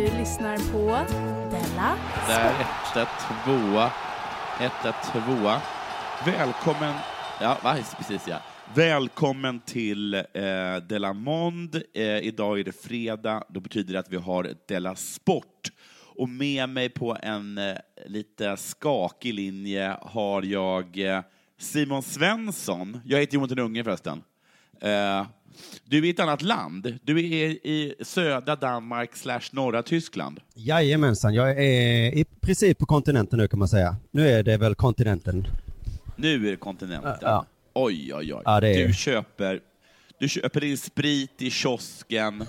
Du lyssnar på Della Där, etta, tvåa. Etta, tvåa. Välkommen... Ja, va? precis ja. Välkommen till eh, Della Mond. Eh, idag är det fredag. Då betyder det att vi har Della Sport. Och med mig på en eh, lite skakig linje har jag eh, Simon Svensson. Jag heter Jonathan Unge förresten. Eh, du är i ett annat land. Du är i södra Danmark slash norra Tyskland. Jajamensan, jag är i princip på kontinenten nu kan man säga. Nu är det väl kontinenten. Nu är det kontinenten. Ja. Oj, oj, oj. Ja, Du köper du köper din sprit i kiosken.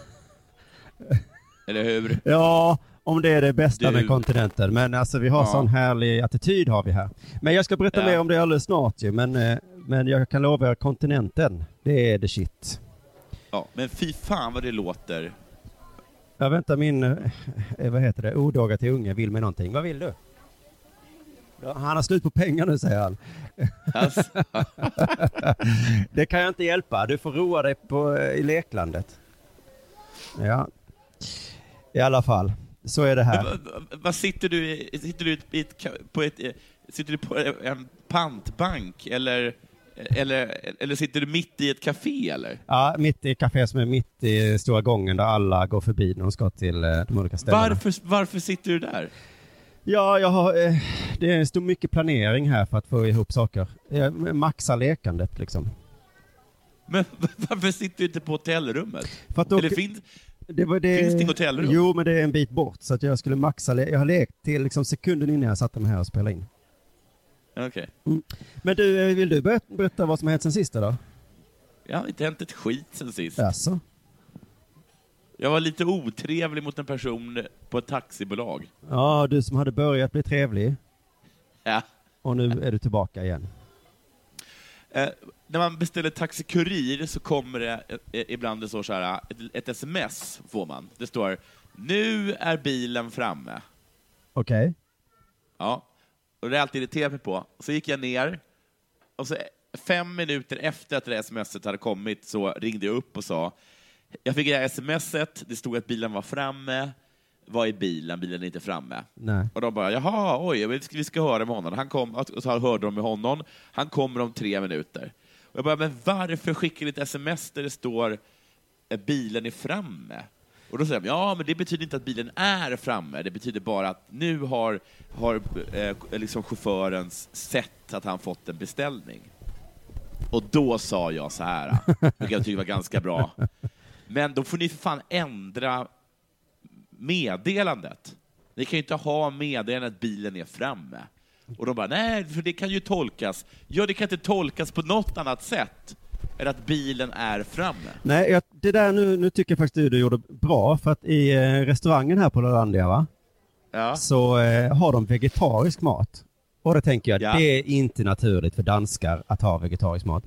Eller hur? Ja, om det är det bästa Du- med kontinenten. Men alltså vi har Ja. sån härlig attityd har vi här. Men jag ska berätta Ja. mer om det alldeles snart ju. Men, eh, men jag kan lova er kontinenten, det är the shit. Ja, men fy fan vad det låter. Jag väntar min, eh, vad heter det, odåga till unge vill med någonting. Vad vill du? Ja, han har slut på pengar nu säger han. Alltså, Det kan jag inte hjälpa. Du får roa dig på, eh, i leklandet. Ja, i alla fall. Så är det här. vad, sitter du i? Sitter du ett, på ett, eh, sitter du på en pantbank eller, eller, eller sitter du mitt i ett café eller? Ja, mitt i café som är mitt i stora gången där alla går förbi när de ska till eh, de olika ställena. Varför, varför sitter du där? Ja, jag har, eh, det är stor mycket planering här för att få ihop saker. Jag maxar lekandet liksom. Men varför sitter du inte på hotellrummet? För att då, Eller finns, det var det, finns det inget hotellrum? Jo, men det är en bit bort så att jag skulle maxa, jag har lekt till liksom sekunden innan jag satte mig här och spelade in. Okej. Men du, eh, vill du ber- berätta vad som har hänt sen sist då? Jag har inte hänt ett skit sen sist. Jaså? Jag var lite otrevlig mot en person på ett taxibolag. Ja, du som hade börjat bli trevlig Ja. och nu är du tillbaka igen. Eh, när man beställer Taxi Kurir så kommer det eh, ibland det står så här, ett, ett sms får man. Det står ”Nu är bilen framme”. Okej? Ja. Och det är alltid irriterat mig på. Så gick jag ner, och så fem minuter efter att det där smset hade kommit så ringde jag upp och sa jag fick det här smset, det stod att bilen var framme. Vad är bilen? Bilen är inte framme. Nej. Och de bara, jaha, oj, vi ska, vi ska höra med honom. Han kom, och så hörde de med honom. Han kommer om tre minuter. Och jag bara, men varför skickar ni ett sms där det står bilen är framme? Och då säger de, ja, men det betyder inte att bilen är framme. Det betyder bara att nu har, har eh, liksom chaufförens sett att han fått en beställning. Och då sa jag så här, vilket jag tycker var ganska bra. Men då får ni för fan ändra meddelandet. Ni kan ju inte ha meddelandet att bilen är framme. Och de bara, nej, för det kan ju tolkas. Ja, det kan inte tolkas på något annat sätt än att bilen är framme. Nej, jag, det där nu, nu tycker jag faktiskt du, du gjorde bra, för att i eh, restaurangen här på Lalandia va, Ja. så eh, har de vegetarisk mat. Och då tänker jag, Ja. det är inte naturligt för danskar att ha vegetarisk mat.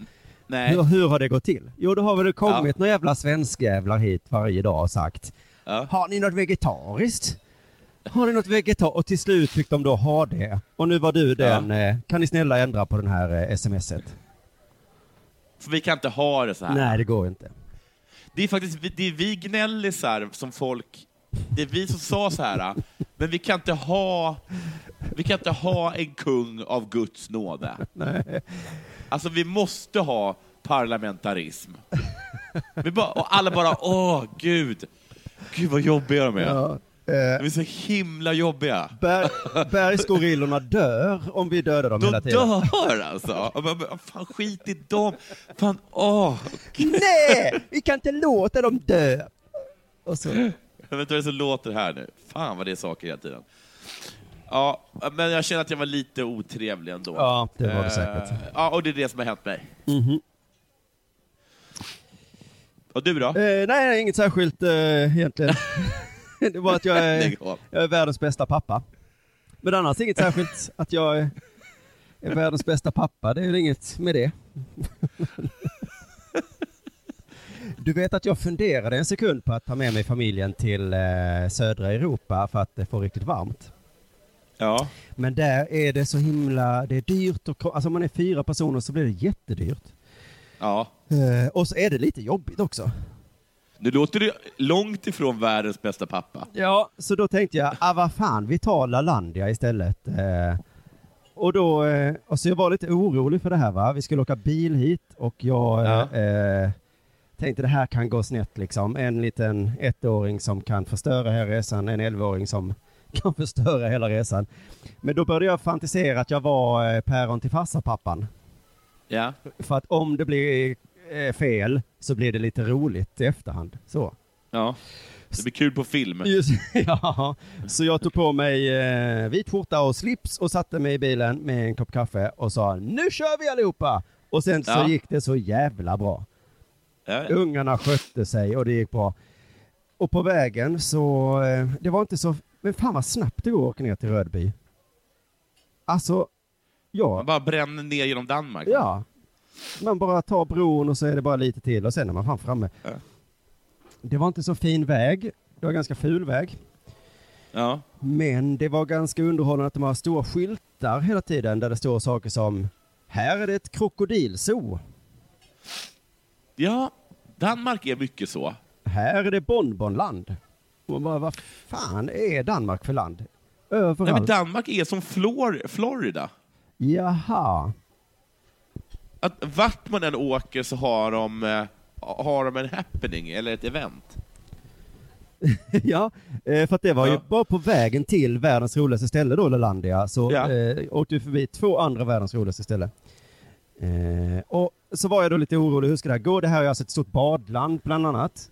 Nej. Hur, hur har det gått till? Jo, då har väl det kommit några jävla svenskjävlar hit varje dag och sagt, Ja. har ni något vegetariskt? Har ni något vegetariskt? Och till slut fick de då ha det. Och nu var du den, eh, kan ni snälla ändra på den här eh, smset? För vi kan inte ha det så här. Nej, det går inte. Det är faktiskt vi- det är vi gnällisar som folk... Det är vi som sa så här, men vi kan inte ha, vi kan inte ha en kung av Guds nåde. Alltså, vi måste ha parlamentarism. Vi bara, och alla bara, åh, gud. Gud, vad jobbiga de är. Ja, De eh, är så himla jobbiga. ber, bergsgorillorna dör om vi dödar dem De hela tiden. dör alltså! Fan, skit i dem! Fan, åh! Nej, vi kan inte låta dem dö. Och så, Jag vet inte vad det är som låter här nu. Fan vad det är saker hela tiden. Ja, men jag känner att jag var lite otrevlig ändå. ja, det var det Eh, säkert. Ja, och det är det som har hänt mig. Mhm. Och du då? Eh, nej, inget särskilt eh, egentligen. det var att jag är, jag är världens bästa pappa. Men annars inget särskilt att jag är, är världens bästa pappa. Det är väl inget med det. Du vet att jag funderade en sekund på att ta med mig familjen till eh, södra Europa för att det får riktigt varmt. Ja. Men där är det så himla, det är dyrt och, alltså om man är fyra personer så blir det jättedyrt. ja. Eh, och så är det lite jobbigt också. Nu låter du långt ifrån världens bästa pappa. Ja, så då tänkte jag, ah vad fan, vi tar Lalandia istället. Eh, och då, eh, och så jag var lite orolig för det här va, vi skulle åka bil hit och jag Ja. eh, tänkte det här kan gå snett liksom. En liten ettåring som kan förstöra hela resan, en elvaåring som kan förstöra hela resan. Men då började jag fantisera att jag var eh, päron till farsapappan. Ja. För att om det blir fel så blir det lite roligt i efterhand. Så. ja. Det blir kul på film. Just, ja, så jag tog på mig eh, vit skjorta och slips och satte mig i bilen med en kopp kaffe och sa nu kör vi allihopa! Och sen så Ja. gick det så jävla bra. Ja. Ungarna skötte sig och det gick bra. Och på vägen så, eh, det var inte så, men fan vad snabbt det går att åka ner till Rödby. Alltså, Man ja, bara bränner ner genom Danmark. ja. Man bara tar bron och så är det bara lite till och sen är man fan framme. Ja. Det var inte så fin väg, det var ganska ful väg. Ja. Men det var ganska underhållande att de har stora skyltar hela tiden där det står saker som Här är det ett krokodilzoo. ja. Danmark är mycket så. Här är det bonbonland. Man bara, vad fan är Danmark för land? Överallt. Nej, men Danmark är som Flor Florida. Jaha. Att vart man än åker så har de, eh, har de en happening eller ett event. ja, eh, för att det var ju Ja. bara på vägen till världens roligaste ställe då, Lalandia, så Ja. eh, åkte vi förbi två andra världens roligaste ställe. Eh, och så var jag då lite orolig, hur ska det här gå? Det här är alltså ett stort badland bland annat.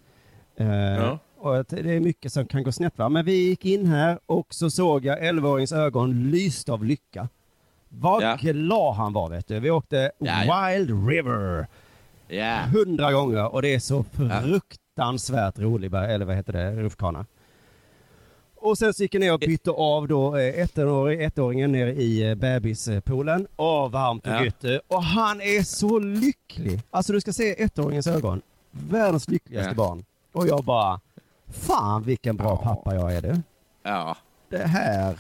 Eh, Ja. Och det är mycket som kan gå snett va. Men vi gick in här och så såg jag 11-årings ögon lyste av lycka. Vad Ja. glad han var vet du. Vi åkte Ja, ja. Wild River Ja. hundra gånger och det är så fruktansvärt rolig, eller vad heter det, rutschkana. Och sen så gick jag ner och bytte av då eh, ettåring, ettåringen ner i eh, bebispoolen. Åh, varmt och Ja. gött du. Och han är så lycklig. Alltså du ska se ettåringens ögon. Världens lyckligaste Ja. barn. Och jag bara, fan vilken bra pappa jag är du. ja. Det här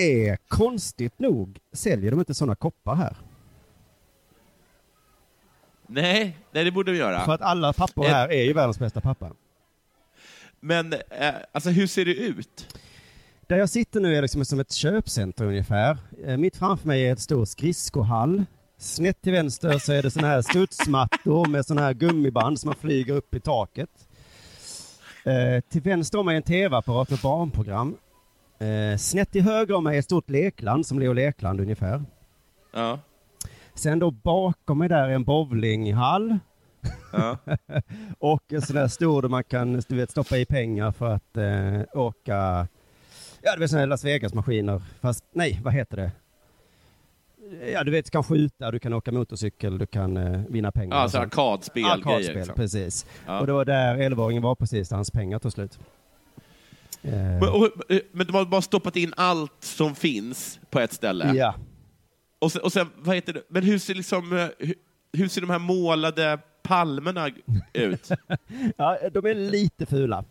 är konstigt nog, säljer de inte sådana koppar här. Nej, nej, det borde vi göra. För att alla pappor Eh. här är ju världens bästa pappa. Men eh, alltså, hur ser det ut? Där jag sitter nu är liksom som ett köpcentrum ungefär. Eh, Mitt framför mig är ett stor skridskohall. Snett till vänster så är det såna här studsmattor med såna här gummiband som man flyger upp i taket. Eh, till vänster om mig är en tv-apparat med barnprogram. Eh, snett till höger om mig är ett stort lekland som Leo Lekland ungefär. Ja. Sen då bakom mig där är en bowlinghall Ja. och en sån där stor där man kan du vet, stoppa i pengar för att eh, åka, ja du vet såna här Las Vegas-maskiner, fast nej, vad heter det? Ja du vet, du kan skjuta, du kan åka motorcykel, du kan eh, vinna pengar. Ja, så arkadspel, Arkadspel. Liksom. precis. Ja. Och det var där 11-åringen var precis, där hans pengar tog slut. Eh, Men, och, eh, men de har bara stoppat in allt som finns på ett ställe. ja. Och, sen, och sen, vad heter det? Men hur ser, liksom, eh, hur, hur ser de här målade palmerna ut? ja, de är lite fula.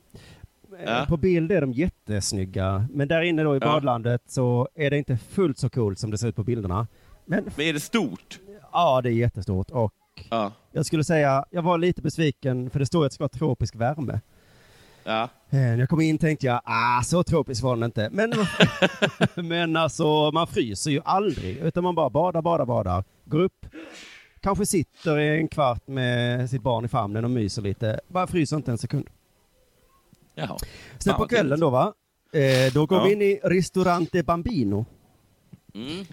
Ja. På bild är de jättesnygga, men där inne då i Ja. badlandet så är det inte fullt så coolt som det ser ut på bilderna. Men Men är det stort? Ja, det är jättestort och Och Ja. jag skulle säga, jag var lite besviken för det står att det ska vara tropisk värme. Ja. Eh, När jag kom in tänkte jag, ah så tropiskt var den inte. Men, men alltså man fryser ju aldrig, utan man bara badar, badar, badar. Går upp, kanske sitter i en kvart med sitt barn i famnen och myser lite. Bara fryser inte en sekund. Jaha. Sen på kvällen då va, eh, då går Ja. vi in i Ristorante Bambino. Mm.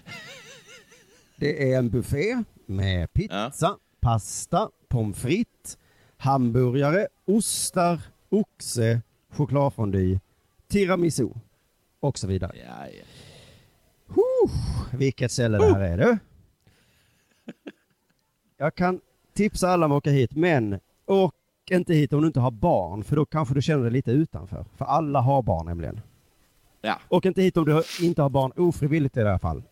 Det är en buffé med pizza, pasta, pommes frites, hamburgare, ostar, oxe, chokladfondue, tiramisu och så vidare. Ja, ja. Huh, vilket ställe det här är du. Jag kan tipsa alla om att åka hit, men åk inte hit om du inte har barn, för då kanske du känner dig lite utanför. För alla har barn nämligen. Ja. Åk inte hit om du inte har barn ofrivilligt i det här fall.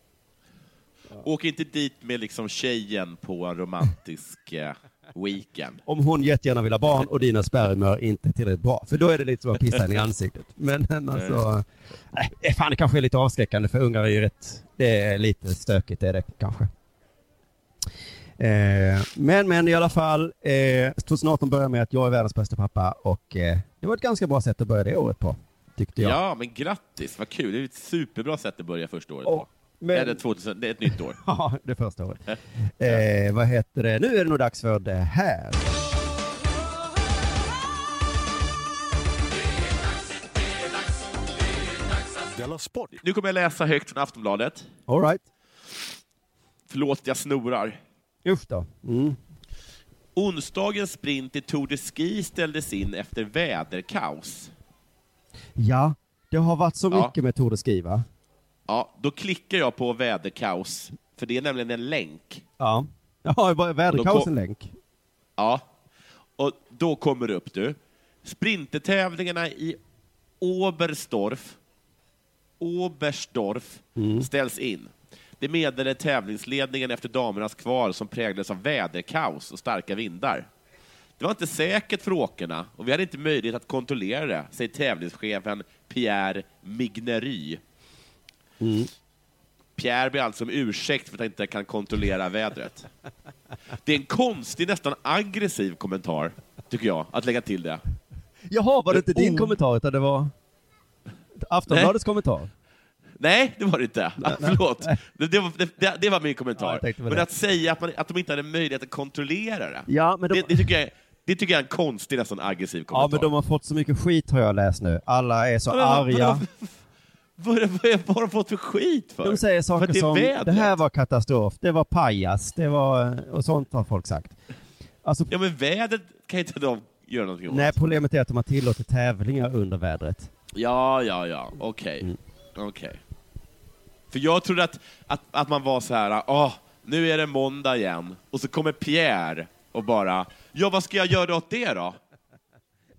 Åk inte dit med liksom tjejen på en romantisk eh, weekend. Om hon jättegärna vill ha barn och dina spermier inte är tillräckligt bra. För då är det lite som att pissa henne i ansiktet. Men alltså, nej, fan det kanske är lite avskräckande för ungar är ju rätt, det är lite stökigt är det kanske. Eh, men men i alla fall, eh, 2018 börjar med att jag är världens bästa pappa och eh, det var ett ganska bra sätt att börja det året på, tyckte jag. Ja, men grattis, vad kul. Det är ett superbra sätt att börja första året Och- på. Men- Eller 2000, det är ett nytt år. Ja, det första året. Eh, vad heter det? Nu är det nog dags för det här. Nu kommer jag läsa högt från Aftonbladet. All right. Förlåt, jag snorar. Usch då. Mm. Onsdagens sprint i Tour de Ski ställdes in efter väderkaos. Ja, det har varit så Ja. mycket med Tour de Ski va? Ja, då klickar jag på väderkaos, för det är nämligen en länk. Ja. Ja, väderkaos en länk. Ja, och då kommer det upp du. Sprintertävlingarna i Oberstdorf, Oberstdorf ställs in. Det meddelade tävlingsledningen efter damernas kval som präglades av väderkaos och starka vindar. Det var inte säkert för åkarna och vi hade inte möjlighet att kontrollera det, säger tävlingschefen Pierre Mignery. Pierre ber alltså om ursäkt för att han inte kan kontrollera vädret. Det är en konstig, nästan aggressiv kommentar, tycker jag, att lägga till det. Jaha, var det inte din Oh. kommentar utan det var Aftonbladets kommentar? Nej, det var det inte. Ah, förlåt. Det, det, var, det, det var min Ja, kommentar. på men det. att säga att, man, att de inte hade möjlighet att kontrollera det, Ja, men de, det, det, tycker jag, det tycker jag är en konstig, nästan aggressiv ja, kommentar. men de har fått så mycket skit har jag läst nu. Alla är så Men arga. Vad, vad, har de fått för skit för? De säger saker det som, vädret. det här var katastrof, det var pajas, det var, och sånt har folk sagt. Alltså, Ja, men vädret kan inte de göra någonting åt. nej, problemet är att de har tillåtit tävlingar under vädret. Ja, ja, ja, okej. Mm. Okej. För jag trodde att, att, att man var så här, åh, nu är det måndag igen, och så kommer Pierre och bara, ja, vad ska jag göra åt det då?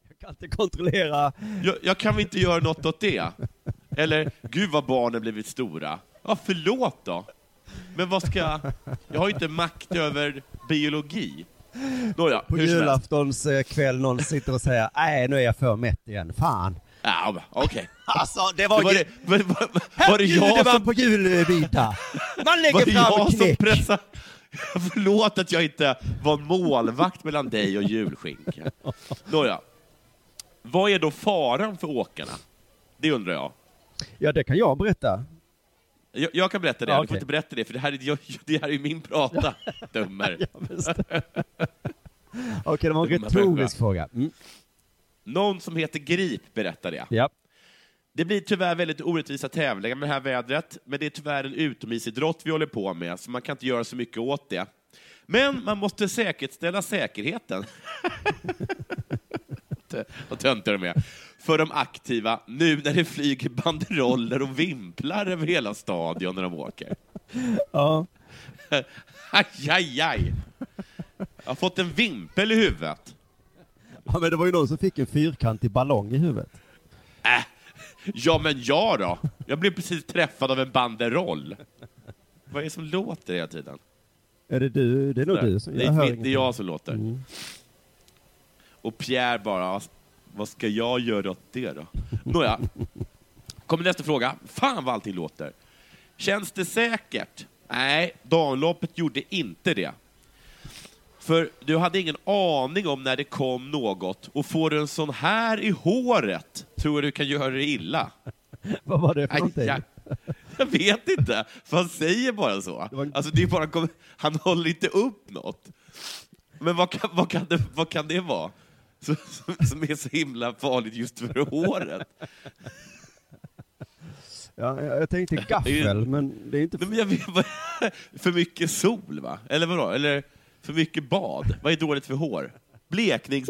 Jag kan inte kontrollera. Jag, jag kan väl inte göra något åt det? Eller, gud vad barnen blivit stora. Ja, förlåt då. Men vad ska jag... Jag har ju inte makt över biologi. Nåja, På hur som helst. julaftons eh, kväll någon sitter och säger nej nu är jag för mätt igen, fan. Ja, okej. Alltså det Var, var, det, var, var, var det jag som på julmiddag. Man lägger det fram jag som knäck. pressade? Förlåt att jag inte var målvakt mellan dig och julskinka. Nåja. Vad är då faran för åkarna? Det undrar jag. Ja det kan jag berätta. Jag, jag kan berätta det, Ja, du okej. får inte berätta det, för det här är, jag, det här är min prata, dummer. Ja. Okej, det var en retorisk fråga. Mm. Någon som heter Grip berättar det. Ja. Det blir tyvärr väldigt orättvisa tävlingar med det här vädret, men det är tyvärr en utomhusidrott vi håller på med, så man kan inte göra så mycket åt det. Men man måste säkerställa säkerheten. Vad töntiga de är. För de aktiva, nu när det flyger banderoller och vimplar över hela stadion när de åker. ja. Aj, aj, aj! Jag har fått en vimpel i huvudet. Ja men det var ju någon som fick en fyrkantig ballong i huvudet. Äh, ja, men jag då? Jag blev precis träffad av en banderoll. Vad är det som låter hela tiden? Är det du? Det är nog du som... jag det är jag som låter. Mm. Och Pierre bara, vad ska jag göra åt det då? Nåja, kommer nästa fråga. Fan vad allting låter. Känns det säkert? Nej, damloppet gjorde inte det. För du hade ingen aning om när det kom något och får du en sån här i håret tror du kan göra dig illa. Vad var det för någonting? jag, jag vet inte, för han säger bara så. Det var- Alltså, det är bara, han håller inte upp något. Men vad kan, vad kan, det, vad kan det vara? Som, som är så himla farligt just för håret? Ja, jag tänkte gaffel, men det är inte... Men jag vet, för mycket sol, va? Eller vadå? Eller för mycket bad? Vad är dåligt för hår? Bleknings...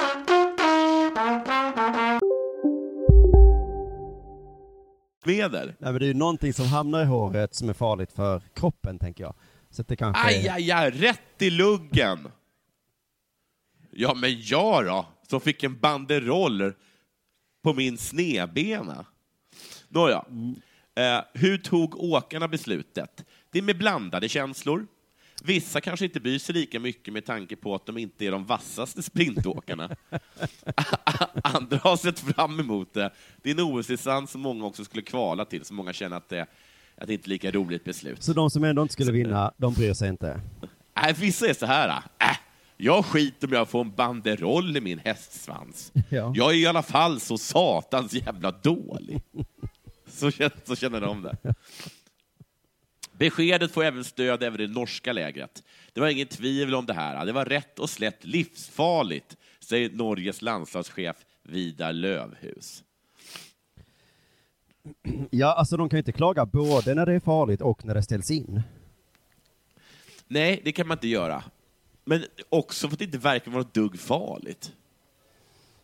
Medel. Nej, men det är ju någonting som hamnar i håret som är farligt för kroppen, tänker jag. Så det kanske... Aj, aj, aj, rätt i luggen! Ja, men jag då, som fick en banderoll på min snedbena. Nåja, eh, hur tog åkarna beslutet? Det är med blandade känslor. Vissa kanske inte bryr sig lika mycket med tanke på att de inte är de vassaste sprintåkarna. Andra har sett fram emot det. Det är en OS-distans som många också skulle kvala till, så många känner att det, att det inte är lika roligt beslut. Så de som ändå inte skulle vinna, de bryr sig inte? Nej, vissa är så här. Äh, jag skiter om jag får en banderoll i min hästsvans. Ja. Jag är i alla fall så satans jävla dålig. Så känner, så känner de det. Beskedet får även stöd även i det norska lägret. Det var ingen tvivel om det här. Det var rätt och slätt livsfarligt, säger Norges landslagschef Vidar Lövhus. Ja, alltså de kan ju inte klaga både när det är farligt och när det ställs in. Nej, det kan man inte göra. Men också för att det inte verkar vara ett dugg farligt.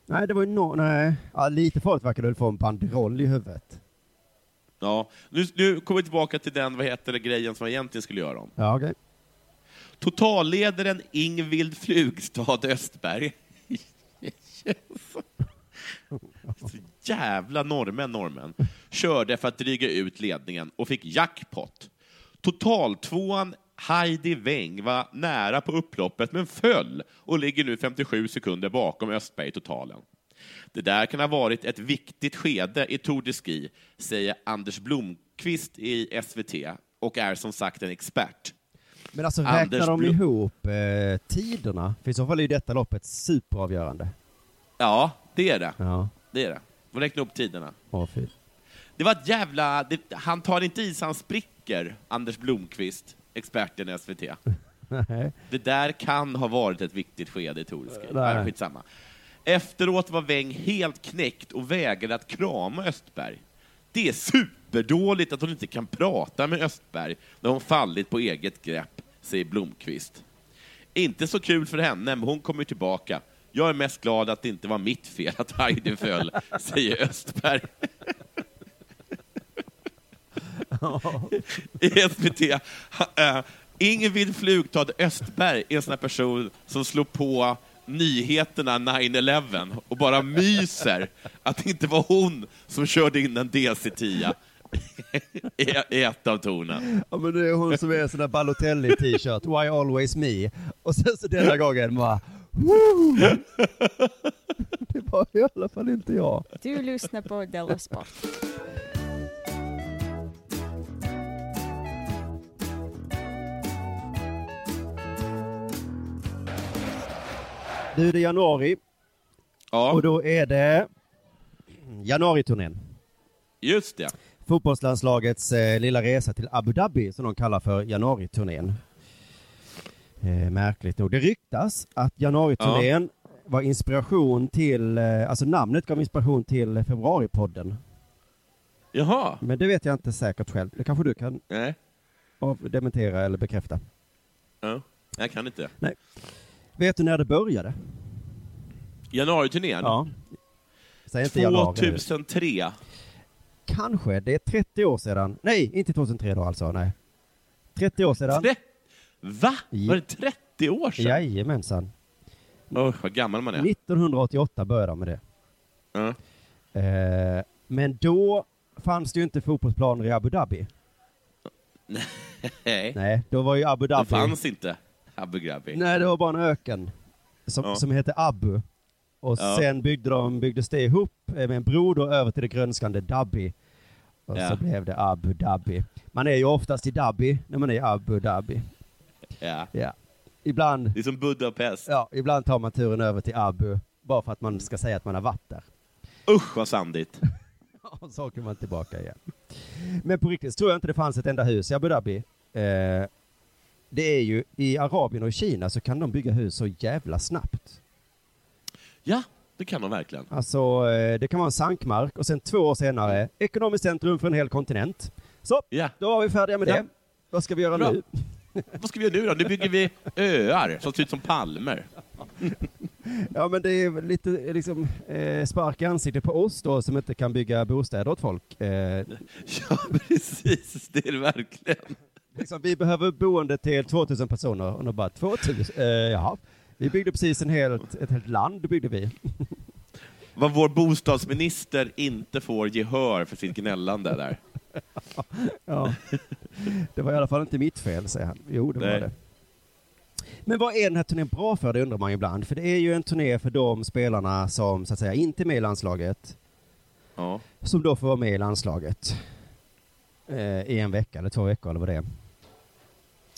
Nej, det var ju no... Nej, ja, lite farligt verkar det väl få en banderoll i huvudet. Ja, nu, nu kommer vi tillbaka till den, vad heter det, grejen som jag egentligen skulle göra om. Ja, okej. Totalledaren Ingvild Flugstad Östberg. Så jävla norrmän, norrmän. Körde för att dryga ut ledningen och fick jackpot. Totaltvåan Heidi Weng var nära på upploppet men föll och ligger nu 57 sekunder bakom Östberg i totalen. Det där kan ha varit ett viktigt skede i Tour de Ski, säger Anders Blomqvist i SVT och är som sagt en expert. Men alltså Anders räknar de Blom- ihop eh, tiderna? För i så fall är ju detta loppet superavgörande. Ja, det är det. Ja, Det är det. De räknar upp tiderna. åh fy. Det var ett jävla... Det, han tar inte i så han spricker, Anders Blomqvist, experten i SVT. Nej. Det där kan ha varit ett viktigt skede i Tour de Ski. Nej. Nej, skitsamma. Efteråt var Weng helt knäckt och vägrade att krama Östberg. Det är superdåligt att hon inte kan prata med Östberg när hon fallit på eget grepp, säger Blomqvist. Inte så kul för henne, men hon kommer tillbaka. Jag är mest glad att det inte var mitt fel att Heidi föll, säger Östberg. I SVT. Uh, Ingvild Flugtad Östberg är en sån här person som slår på nyheterna 9-11 och bara myser att det inte var hon som körde in en DC-10 i, i ett av tornen. Ja men det är hon som är sån där Balotelli t-shirt, Why always me? Och sen så denna gången bara, Woo! Det var i alla fall inte jag. Du lyssnar på Della Sport. Du, det är januari Ja, och då är det januariturnén. just det. Fotbollslandslagets eh, lilla resa till Abu Dhabi som de kallar för januariturnén. Eh, märkligt nog. Det ryktas att januariturnén var inspiration till, eh, alltså namnet gav inspiration till februaripodden. Jaha. Men det vet jag inte säkert själv. Det kanske du kan Nej. dementera eller bekräfta. Ja. Jag kan inte. Nej. Vet du när det började? Januariturnén? Ja. Säg inte januari nu. 2003. Kanske. Det är 30 år sedan. Nej, inte 2003 då alltså. Nej. 30 år sedan. Tre... Va? Ja. Var det 30 år sedan? Jajamensan. Oj, vad gammal man är. 1988 började de med det. Ja. Eh, men då fanns det ju inte fotbollsplaner i Abu Dhabi. Nej. Nej, då var ju Abu Det Dhabi... fanns inte Abu Dhabi. Nej, det var bara en öken. Som, Ja. som hette Abu. Och Ja. sen byggde de, byggdes det ihop eh, med en bro då över till det grönskande Dhabi. Och Ja. så blev det Abu Dhabi. Man är ju oftast i Dhabi när man är i Abu Dhabi. Ja. Ja. Ibland, Det är som Budapest. ja, ibland tar man turen över till Abu. Bara för att man ska säga att man har varit där. Usch vad sandigt. Och så åker man tillbaka igen. Men på riktigt så tror jag inte det fanns ett enda hus i Abu Dhabi. Eh, det är ju, i Arabien och Kina så kan de bygga hus så jävla snabbt. Ja, det kan de verkligen. Alltså, eh, det kan vara en sankmark och sen två år senare, ekonomiskt centrum för en hel kontinent. Så, Ja. då var vi färdiga med Ja. det. Vad ska vi göra Bra. nu? Vad ska vi göra nu då? Nu bygger vi öar som ser ut som palmer. Ja, men det är lite eh, liksom, eh, spark i ansiktet på oss då som inte kan bygga bostäder åt folk. Eh, Ja, precis. Det är det verkligen. Liksom, vi behöver boende till 2000 personer och de bara 2000? Eh, jaha. Vi byggde precis en helt, ett helt land, byggde vi. Vad vår bostadsminister inte får gehör för sitt gnällande där. Ja. Det var i alla fall inte mitt fel, säger han. Jo, det var Nej. det. Men vad är den här turnén bra för, det undrar man ju ibland. För det är ju en turné för de spelarna som så att säga inte är med i landslaget, Ja. som då får vara med i landslaget. Eh, I en vecka eller två veckor eller vad det är.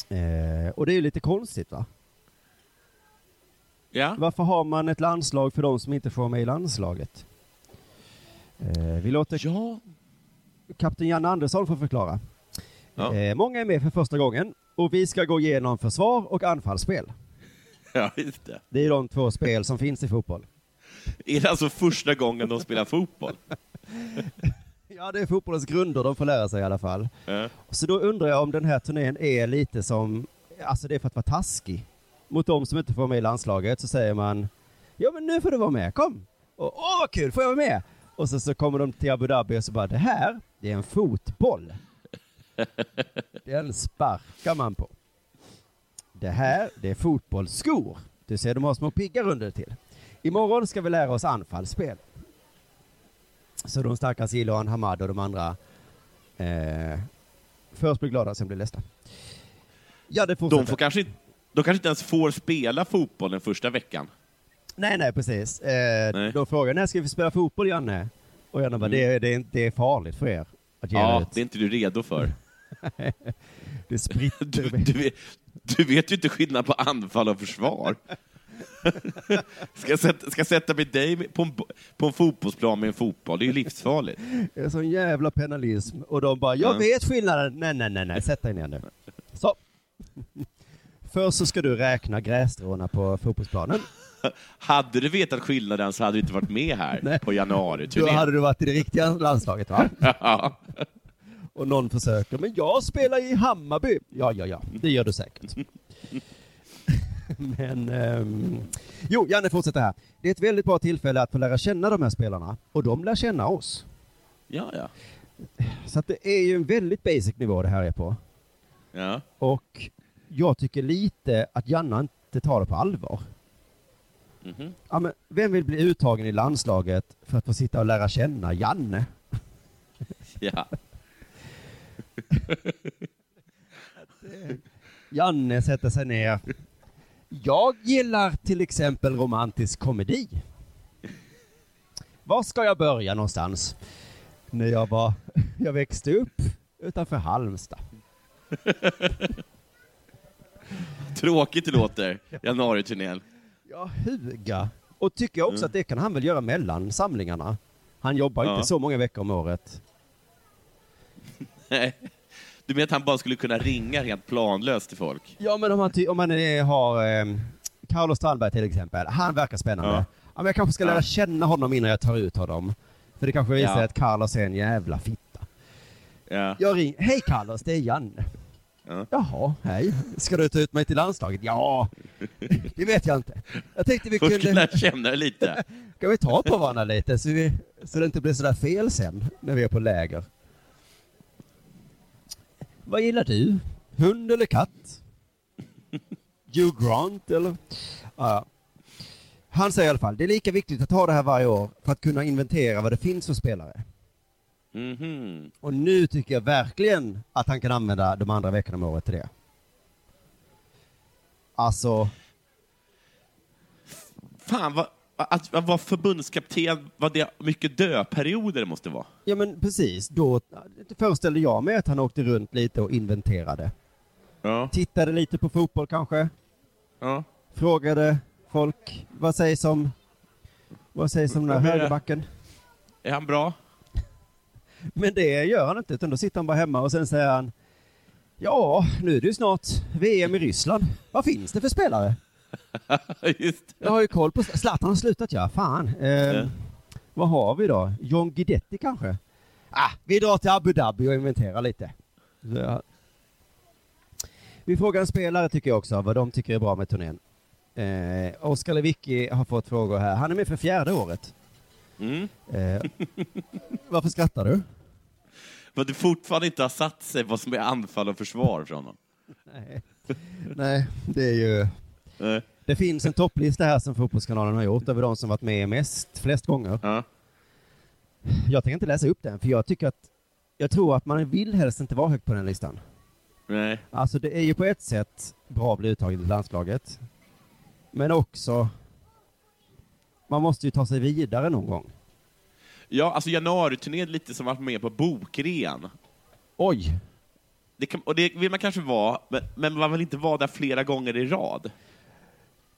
Eh, och det är ju lite konstigt va? Ja. Varför har man ett landslag för de som inte får vara med i landslaget? Eh, vi låter Ja. kapten Janne Andersson få förklara. Ja. Eh, många är med för första gången och vi ska gå igenom försvar och anfallsspel. ja, just det. Det är de två spel som finns i fotboll. Är det alltså första gången de spelar fotboll? Ja, det är fotbollens grunder de får lära sig i alla fall. Ja. Så då undrar jag om den här turnén är lite som, alltså det är för att vara taskig. Mot de som inte får vara med i landslaget så säger man, ja men nu får du vara med, kom! Och, Åh vad kul, får jag vara med? Och så, så kommer de till Abu Dhabi och så bara, det här, det är en fotboll. Den sparkar man på. Det här, det är fotbollsskor. Du ser, de har små piggar under till. Imorgon ska vi lära oss anfallsspel. Så de stackars Ilan Hamad och de andra eh, först blir glada, sen blir ledsna. Ja, det fortsätter. De, får kanske, de kanske inte ens får spela fotboll den första veckan. Nej, nej, precis. Eh, Nej. Då frågar jag, när ska vi spela fotboll, Janne? Och Janne bara, Mm. det, är- det, det är farligt för er att ge Ja, ut. det är inte du redo för. Det spritter. Du, du, vet, du vet ju inte skillnad på anfall och försvar. Ska sätta, ska sätta med dig på en, på en fotbollsplan med en fotboll? Det är ju livsfarligt. Det är sån jävla penalism. Och de bara, jag Ja. vet skillnaden. Nej, nej, nej, nej, sätt dig ner nu. Så. Först så ska du räkna grässtråna på fotbollsplanen. Hade du vetat skillnaden så hade du inte varit med här på Då januari-turnén. hade du varit i det riktiga landslaget, va? Ja. Och någon försöker, men jag spelar i Hammarby. Ja, ja, ja, det gör du säkert. men, ehm, jo, Janne fortsätter här. Det är ett väldigt bra tillfälle att få lära känna de här spelarna, och de lär känna oss. ja, ja. Så att det är ju en väldigt basic nivå det här är på. ja. Och jag tycker lite att Janne inte tar det på allvar. Mhm. Ja, men vem vill bli uttagen i landslaget för att få sitta och lära känna Janne? ja. Janne sätter sig ner. Jag gillar till exempel romantisk komedi. Var ska jag börja någonstans? När jag var, jag växte upp utanför Halmstad. Tråkigt det låter, januari-turnén. Ja, huga. Och tycker jag också Mm. att det kan han väl göra mellan samlingarna. Han jobbar Ja. inte så många veckor om året. Nej. Du menar att han bara skulle kunna ringa rent planlöst till folk? Ja, men om ty- om han är, har eh, Carlos Strandberg till exempel, han verkar spännande. Ja. Ja. men jag kanske ska lära känna honom innan jag tar ut honom. För det kanske visar Ja. att Carlos är en jävla fitta. Ja. Jag ringer, hej Carlos, det är Janne. Ja. Jaha, hej. Ska du ta ut mig till landslaget? Ja, det vet jag inte. Jag tänkte vi Först kunde... lära känna lite. Kan vi ta på varandra lite så, vi, så det inte blir sådär fel sen när vi är på läger? Vad gillar du? Hund eller katt? Hugh Grant eller? Ja. Han säger i alla fall, det är lika viktigt att ha det här varje år för att kunna inventera vad det finns för spelare. Mhm. Och nu tycker jag verkligen att han kan använda de andra veckorna om året till det. Alltså, Fan, vad, att att vara förbundskapten, vad det mycket döperioder det måste vara. ja men precis, då föreställde jag mig att han åkte runt lite och inventerade. Ja. Tittade lite på fotboll kanske, Ja. frågade folk, vad sägs om, vad sägs om den här högerbacken? Är han bra? Men det gör han inte, utan då sitter han bara hemma och sen säger han, ja, nu är det ju snart VM i Ryssland. Vad finns det för spelare? Jag har ju koll på, Zlatan har slutat ja, fan. Eh, Ja. Vad har vi då? John Guidetti kanske? Ah, vi drar till Abu Dhabi och inventerar lite. Ja. Vi frågar en spelare tycker jag också, vad de tycker är bra med turnén. Eh, Oskar Lewicki har fått frågor här. Han är med för fjärde året. Mm. Eh, varför skrattar du? För att det fortfarande inte har satt sig vad som är anfall och försvar från honom. Nej, Nej det är ju... Nej. Det finns en topplista här som Fotbollskanalen har gjort över de som varit med mest, flest gånger. Ja. Jag tänker inte läsa upp den, för jag tycker att jag tror att man vill helst inte vara högt på den listan. Nej. Alltså det är ju på ett sätt bra att bli uttagen till landslaget. Men också, man måste ju ta sig vidare någon gång. Ja, alltså januariturnén är lite som att vara med på bokrean. Oj! Det kan, och det vill man kanske vara, men, men man vill inte vara där flera gånger i rad.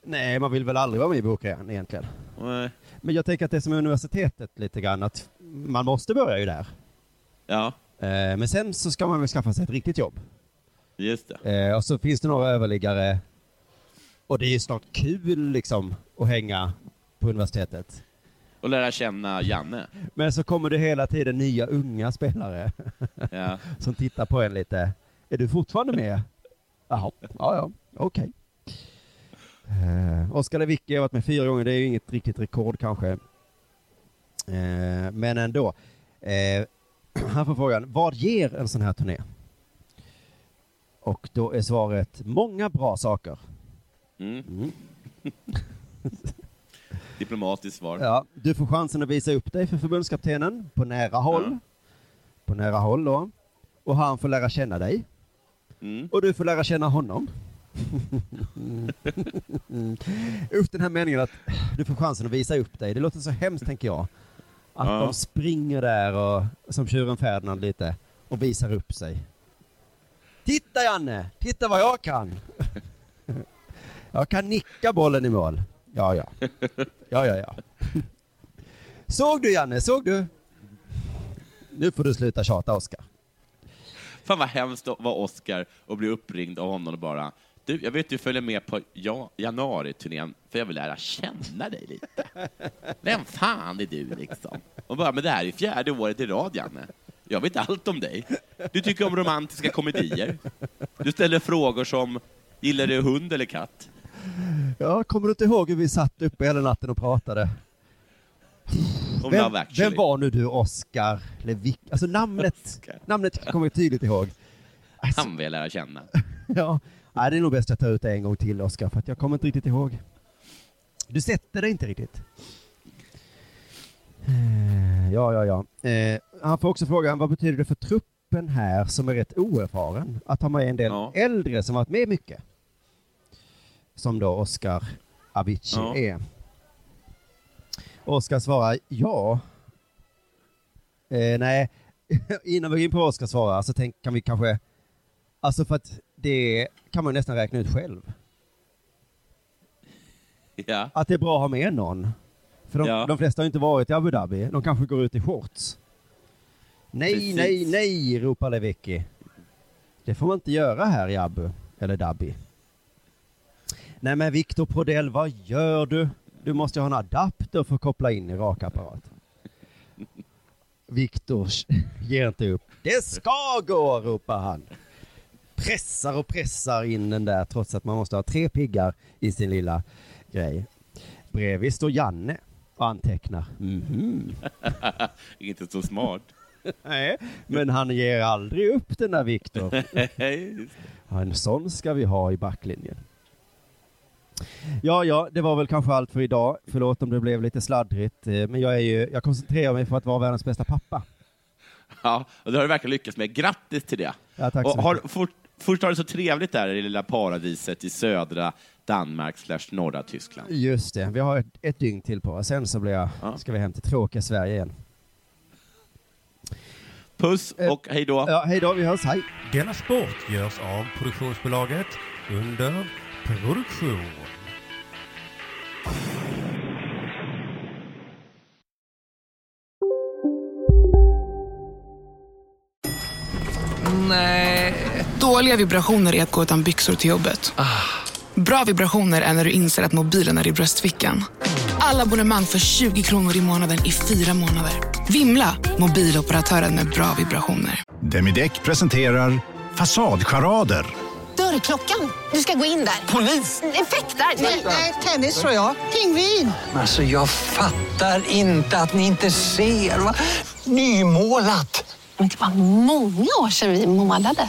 Nej, man vill väl aldrig vara med i bokrean egentligen. Nej. Men jag tänker att det är som universitetet lite grann, att man måste börja ju där. Ja, Eh, Men sen så ska man väl skaffa sig ett riktigt jobb. just det. Eh, och så finns det några överliggare. Och det är ju snart kul liksom att hänga på universitetet. Och lära känna Janne. Men så kommer det hela tiden nya unga spelare Ja. som tittar på en lite. Är du fortfarande med? Jaha, ja ja, okej. Eh, Oskar Lewicki har varit med fyra gånger, det är ju inget riktigt rekord kanske. Eh, men ändå. Eh, han får frågan, vad ger en sån här turné? Och då är svaret, många bra saker. Mm. Mm. Diplomatiskt svar. Ja, du får chansen att visa upp dig för förbundskaptenen på nära håll. Ja. På nära håll då. Och han får lära känna dig. Mm. Och du får lära känna honom. Usch, den här meningen att du får chansen att visa upp dig. Det låter så hemskt, tänker jag. Att Ja. de springer där och, som tjuren Ferdinand lite, och visar upp sig. Titta Janne! Titta vad jag kan! jag kan nicka bollen i mål. Ja, ja. Ja, ja, ja. Såg du Janne? Såg du? Nu får du sluta tjata, Oskar. Fan vad hemskt att vara Oscar och bli uppringd av honom och bara du, jag vet du följer med på ja, januariturnén för jag vill lära känna dig lite. Vem fan är du liksom? Och bara, men det här är fjärde året i rad, Janne. Jag vet allt om dig. Du tycker om romantiska komedier. Du ställer frågor som, gillar du hund eller katt? Ja, kommer du inte ihåg hur vi satt uppe hela natten och pratade? Vem, vem var nu du, Oskar Levik? Alltså namnet, Oscar. namnet kommer jag tydligt ihåg. Alltså, Han vill jag lära känna. ja, nej, det är nog bäst att jag tar ut det en gång till, Oskar, för jag kommer inte riktigt ihåg. Du sätter det inte riktigt. Eh, Ja, ja, ja. Eh, han får också frågan, vad betyder det för truppen här som är rätt oerfaren att ha med en del Ja. äldre som varit med mycket? Som då Oskar Avicii Ja. är. Oskar svarar ja. Eh, nej, innan vi går in på vad Oskar svarar så tänk, kan vi kanske, alltså för att det kan man nästan räkna ut själv. Ja. Att det är bra att ha med någon. För de, Ja. de flesta har inte varit i Abu Dhabi, de kanske går ut i shorts. Nej, Precis. nej, nej, ropar Lewicki. Det får man inte göra här i Abu, eller Dhabi. Nej men Viktor Prodell, vad gör du? Du måste ha en adapter för att koppla in i rakapparat. Viktor ger inte upp. Det ska gå, ropar han. Pressar och pressar in den där trots att man måste ha tre piggar i sin lilla grej. Bredvid står Janne och antecknar. Mhm. Inte så smart. Nej, men han ger aldrig upp den där Viktor. Ja, en sån ska vi ha i backlinjen. Ja, ja, det var väl kanske allt för idag. Förlåt om det blev lite sladdrigt, eh, men jag är ju, jag koncentrerar mig för att vara världens bästa pappa. Ja, och det har du verkligen lyckats med. Grattis till det! Ja, tack så och har, mycket. Först har det så trevligt där i det lilla paradiset i södra Danmark slash norra Tyskland. Just det, vi har ett, ett dygn till på oss. Sen så blir jag, Ja. ska vi hem till tråkiga Sverige igen. Puss och hej då! Ja, hej då, vi hörs, hej! Denna sport görs av produktionsbolaget under produktion. Dåliga vibrationer är att gå utan byxor till jobbet. Bra vibrationer är när du inser att mobilen är i bröstfickan. Alla abonnemang för 20 kronor i månaden i fyra månader. Vimla! Mobiloperatören med bra vibrationer. Demideck presenterar Fasadcharader. Dörrklockan. Du ska gå in där. Polis? Effektar? Nej, tennis tror jag. Pingvin. Alltså jag fattar inte att ni inte ser. Va? Nymålat! Men det var många år sedan vi målade.